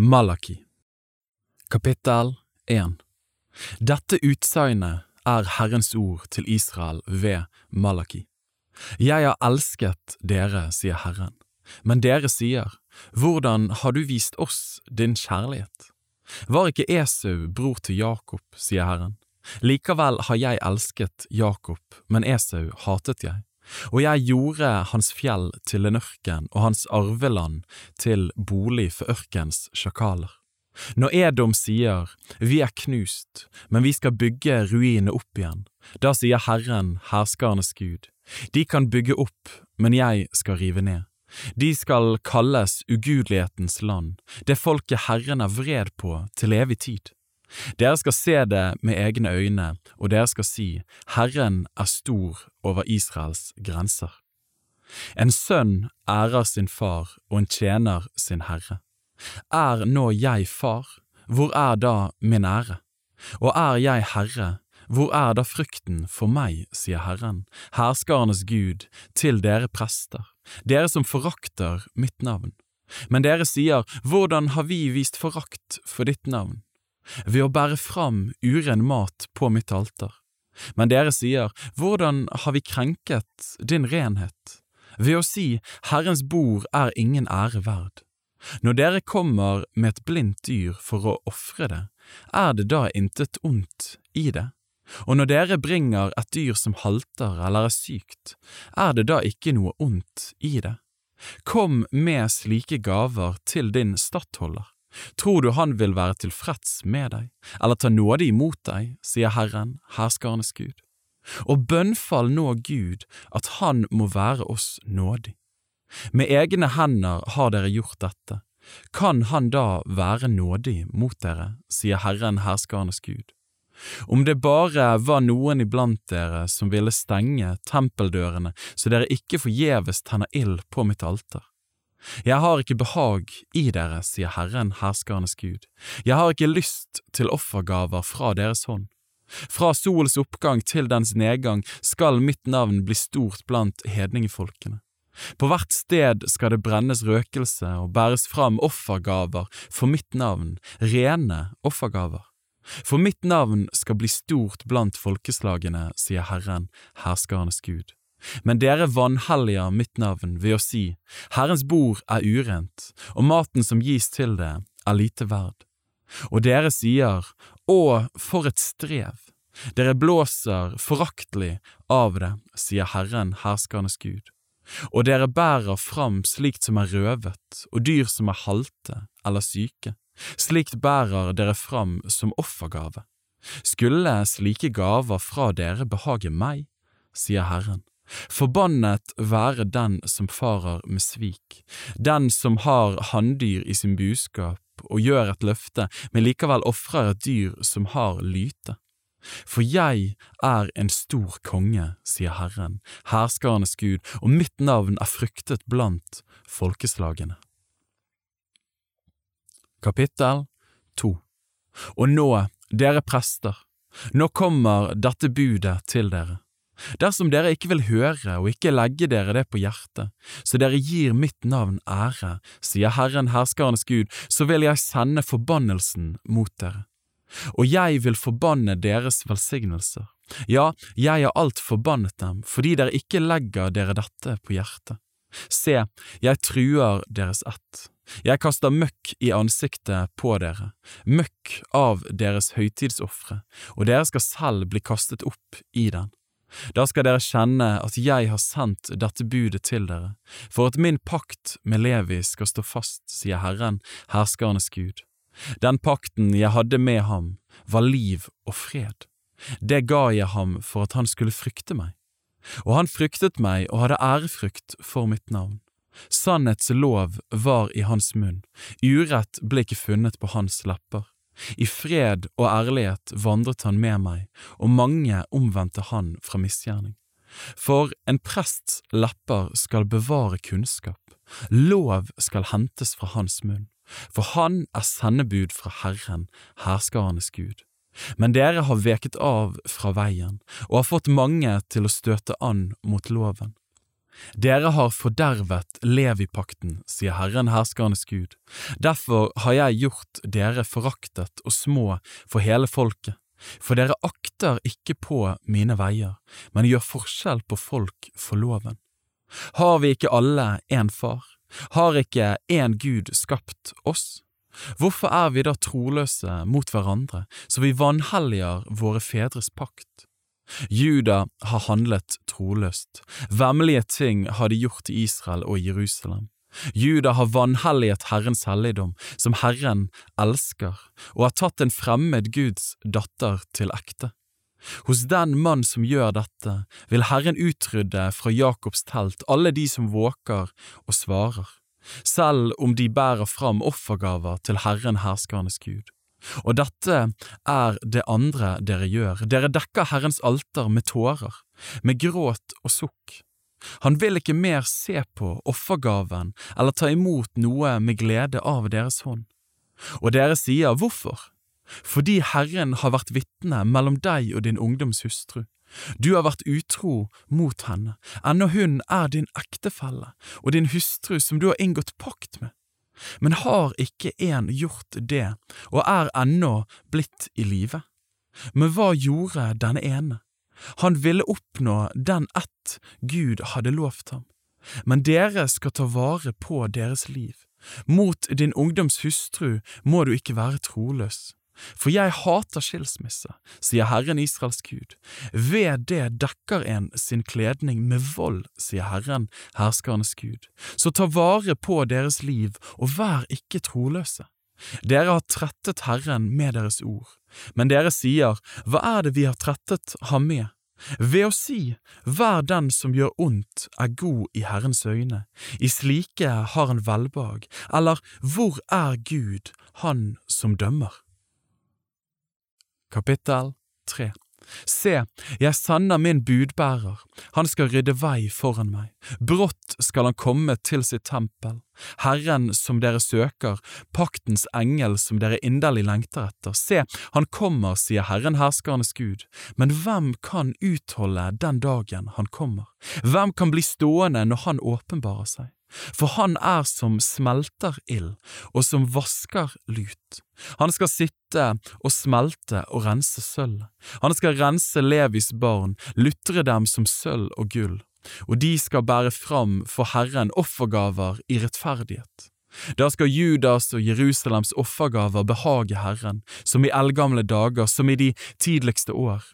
Malaki Kapittel 1 Dette utsagnet er Herrens ord til Israel ved Malaki. Jeg har elsket dere, sier Herren, men dere sier, hvordan har du vist oss din kjærlighet? Var ikke Esau bror til Jakob, sier Herren. Likevel har jeg elsket Jakob, men Esau hatet jeg og jeg gjorde hans fjell til en ørken og hans arveland til bolig for ørkens sjakaler. Når Edom sier vi er knust, men vi skal bygge ruinene opp igjen, da sier Herren, herskernes Gud, de kan bygge opp, men jeg skal rive ned. De skal kalles ugudelighetens land, det folket Herren er vred på til evig tid. Dere skal se det med egne øyne, og dere skal si, Herren er stor over Israels grenser. En sønn ærer sin far, og en tjener sin herre. Er nå jeg far, hvor er da min ære? Og er jeg herre, hvor er da frykten for meg, sier Herren, herskarenes Gud, til dere prester, dere som forakter mitt navn. Men dere sier, hvordan har vi vist forakt for ditt navn? Ved å bære fram uren mat på mitt alter. Men dere sier, hvordan har vi krenket din renhet? Ved å si, Herrens bord er ingen ære verd. Når dere kommer med et blindt dyr for å ofre det, er det da intet ondt i det? Og når dere bringer et dyr som halter eller er sykt, er det da ikke noe ondt i det? Kom med slike gaver til din stattholder, Tror du han vil være tilfreds med deg, eller ta nåde imot deg, sier Herren, herskernes Gud. Og bønnfall nå Gud at han må være oss nådig. Med egne hender har dere gjort dette, kan han da være nådig mot dere, sier Herren, herskernes Gud. Om det bare var noen iblant dere som ville stenge tempeldørene så dere ikke forgjeves tenner ild på mitt alter, jeg har ikke behag i dere, sier Herren, herskernes Gud. Jeg har ikke lyst til offergaver fra deres hånd. Fra solens oppgang til dens nedgang skal mitt navn bli stort blant hedningefolkene. På hvert sted skal det brennes røkelse og bæres fram offergaver for mitt navn, rene offergaver. For mitt navn skal bli stort blant folkeslagene, sier Herren, herskernes Gud. Men dere vanhelliger mitt navn ved å si, Herrens bord er urent, og maten som gis til det, er lite verd. Og dere sier, Å, for et strev! Dere blåser foraktelig av det, sier Herren, herskernes Gud. Og dere bærer fram slikt som er røvet, og dyr som er halte eller syke. Slikt bærer dere fram som offergave. Skulle slike gaver fra dere behage meg, sier Herren. Forbannet være den som farer med svik, den som har hanndyr i sin buskap og gjør et løfte, men likevel ofrer et dyr som har lyte. For jeg er en stor konge, sier Herren, herskarenes Gud, og mitt navn er fryktet blant folkeslagene. Kapittel 2 Og nå, dere prester, nå kommer dette budet til dere. Dersom dere ikke vil høre og ikke legge dere det på hjertet, så dere gir mitt navn ære, sier Herren herskernes Gud, så vil jeg sende forbannelsen mot dere. Og jeg vil forbanne deres velsignelser. Ja, jeg har alt forbannet dem, fordi dere ikke legger dere dette på hjertet. Se, jeg truer deres ett. Jeg kaster møkk i ansiktet på dere, møkk av deres høytidsofre, og dere skal selv bli kastet opp i den. Da skal dere kjenne at jeg har sendt dette budet til dere, for at min pakt med Levi skal stå fast, sier Herren, herskernes Gud. Den pakten jeg hadde med ham, var liv og fred. Det ga jeg ham for at han skulle frykte meg. Og han fryktet meg og hadde ærefrykt for mitt navn. Sannhets lov var i hans munn, urett ble ikke funnet på hans lepper. I fred og ærlighet vandret han med meg, og mange omvendte han fra misgjerning. For en prests lepper skal bevare kunnskap, lov skal hentes fra hans munn, for han er sendebud fra Herren, herskarenes Gud. Men dere har veket av fra veien og har fått mange til å støte an mot loven. Dere har fordervet Levipakten, sier Herren herskernes Gud. Derfor har jeg gjort dere foraktet og små for hele folket. For dere akter ikke på mine veier, men gjør forskjell på folk for loven. Har vi ikke alle en far? Har ikke én Gud skapt oss? Hvorfor er vi da troløse mot hverandre, så vi vanhelliger våre fedres pakt? Juda har handlet troløst, vemmelige ting har de gjort i Israel og Jerusalem. Juda har vanhelliget Herrens helligdom, som Herren elsker, og har tatt en fremmed Guds datter til ekte. Hos den mann som gjør dette, vil Herren utrydde fra Jakobs telt alle de som våker og svarer, selv om de bærer fram offergaver til Herren herskernes Gud. Og dette er det andre dere gjør, dere dekker Herrens alter med tårer, med gråt og sukk. Han vil ikke mer se på offergaven eller ta imot noe med glede av deres hånd. Og dere sier hvorfor? Fordi Herren har vært vitne mellom deg og din ungdoms hustru. Du har vært utro mot henne, ennå hun er din ektefelle og din hustru som du har inngått pakt med. Men har ikke en gjort det, og er ennå blitt i live? Men hva gjorde denne ene? Han ville oppnå den ett Gud hadde lovt ham. Men dere skal ta vare på deres liv. Mot din ungdoms hustru må du ikke være troløs. For jeg hater skilsmisse, sier Herren Israels Gud. Ved det dekker en sin kledning med vold, sier Herren, herskernes Gud. Så ta vare på deres liv, og vær ikke troløse. Dere har trettet Herren med deres ord, men dere sier, hva er det vi har trettet ham med? Ved å si, hver den som gjør ondt er god i Herrens øyne, i slike har han velbehag, eller hvor er Gud, han som dømmer? Kapittel 3 Se, jeg sender min budbærer, han skal rydde vei foran meg, brått skal han komme til sitt tempel, Herren som dere søker, paktens engel som dere inderlig lengter etter, se, han kommer, sier Herren herskernes Gud, men hvem kan utholde den dagen han kommer, hvem kan bli stående når han åpenbarer seg? For han er som smelter ild og som vasker lut. Han skal sitte og smelte og rense sølv. Han skal rense Levis barn, lutre dem som sølv og gull, og de skal bære fram for Herren offergaver i rettferdighet. Da skal Judas og Jerusalems offergaver behage Herren, som i eldgamle dager, som i de tidligste år.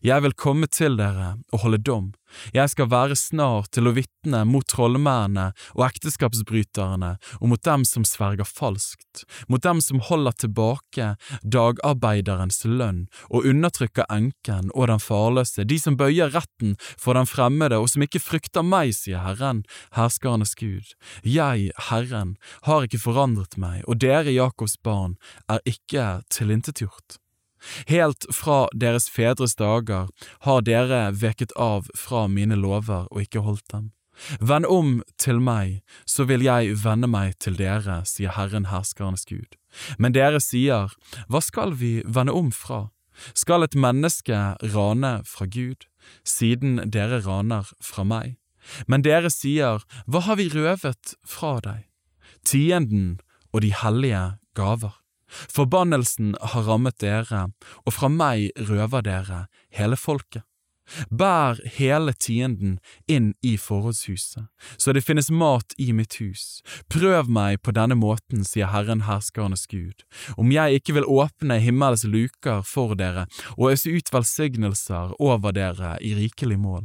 Jeg vil komme til dere og holde dom. Jeg skal være snar til å vitne mot trollmennene og ekteskapsbryterne og mot dem som sverger falskt, mot dem som holder tilbake dagarbeiderens lønn og undertrykker enken og den farløse, de som bøyer retten for den fremmede og som ikke frykter meg, sier Herren, herskernes Gud. Jeg, Herren, har ikke forandret meg, og dere, Jakobs barn, er ikke tilintetgjort. Helt fra deres fedres dager har dere veket av fra mine lover og ikke holdt dem. Vend om til meg, så vil jeg vende meg til dere, sier Herren herskernes Gud. Men dere sier, hva skal vi vende om fra? Skal et menneske rane fra Gud, siden dere raner fra meg? Men dere sier, hva har vi røvet fra deg? Tienden og de hellige gaver. Forbannelsen har rammet dere, og fra meg røver dere hele folket. Bær hele tienden inn i forrådshuset, så det finnes mat i mitt hus. Prøv meg på denne måten, sier Herren herskernes Gud, om jeg ikke vil åpne himmels luker for dere og øse ut velsignelser over dere i rikelig mål.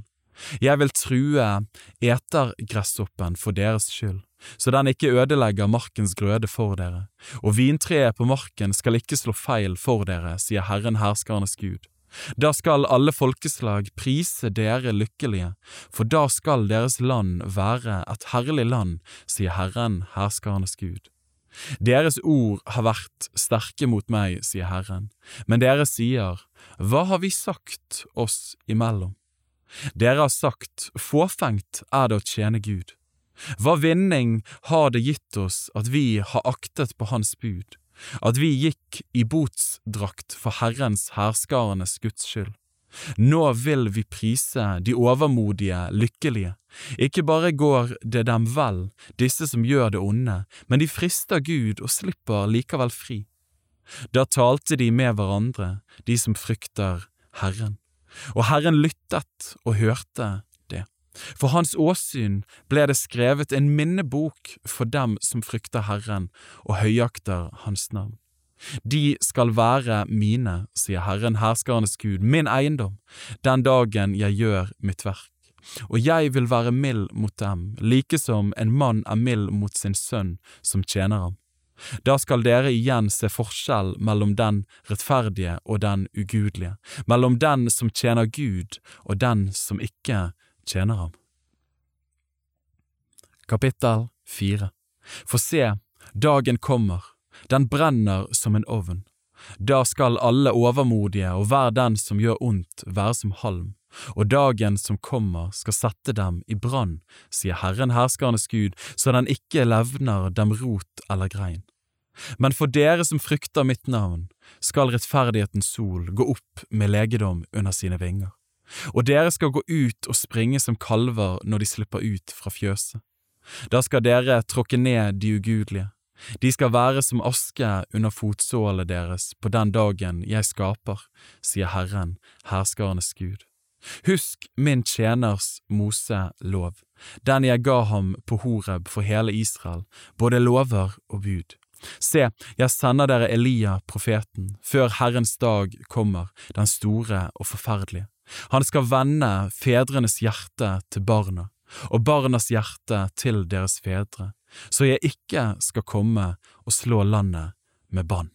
Jeg vil true etergresshoppen for deres skyld så den ikke ødelegger markens grøde for dere, og vintreet på marken skal ikke slå feil for dere, sier Herren herskernes Gud. Da skal alle folkeslag prise dere lykkelige, for da skal deres land være et herlig land, sier Herren herskernes Gud. Deres ord har vært sterke mot meg, sier Herren, men dere sier, hva har vi sagt oss imellom? Dere har sagt, fåfengt er det å tjene Gud. Hva vinning har det gitt oss at vi har aktet på Hans bud, at vi gikk i botsdrakt for Herrens herskarenes Guds skyld? Nå vil vi prise de overmodige lykkelige. Ikke bare går det dem vel, disse som gjør det onde, men de frister Gud og slipper likevel fri. Da talte de med hverandre, de som frykter Herren. Og Herren lyttet og hørte. For hans åsyn ble det skrevet en minnebok for dem som frykter Herren og høyakter hans navn. De skal være mine, sier Herren herskernes Gud, min eiendom, den dagen jeg gjør mitt verk. Og jeg vil være mild mot dem, like som en mann er mild mot sin sønn som tjener ham. Da skal dere igjen se forskjell mellom den rettferdige og den ugudelige, mellom den som tjener Gud og den som ikke tjener ham. Kapittel 4 For se, dagen kommer den brenner som en ovn. Da skal alle overmodige og hver den som gjør ondt, være som halm, og dagen som kommer skal sette dem i brann, sier Herren herskernes Gud, så den ikke levner dem rot eller grein. Men for dere som frykter mitt navn, skal rettferdighetens sol gå opp med legedom under sine vinger, og dere skal gå ut og springe som kalver når de slipper ut fra fjøset. Da skal dere tråkke ned de ugudelige, de skal være som aske under fotsålet deres på den dagen jeg skaper, sier Herren, herskarenes Gud. Husk min tjeners Mose lov, den jeg ga ham på Horeb for hele Israel, både lover og bud. Se, jeg sender dere Elia, profeten, før Herrens dag kommer, den store og forferdelige. Han skal vende fedrenes hjerte til barna, og barnas hjerte til deres fedre, så jeg ikke skal komme og slå landet med bann.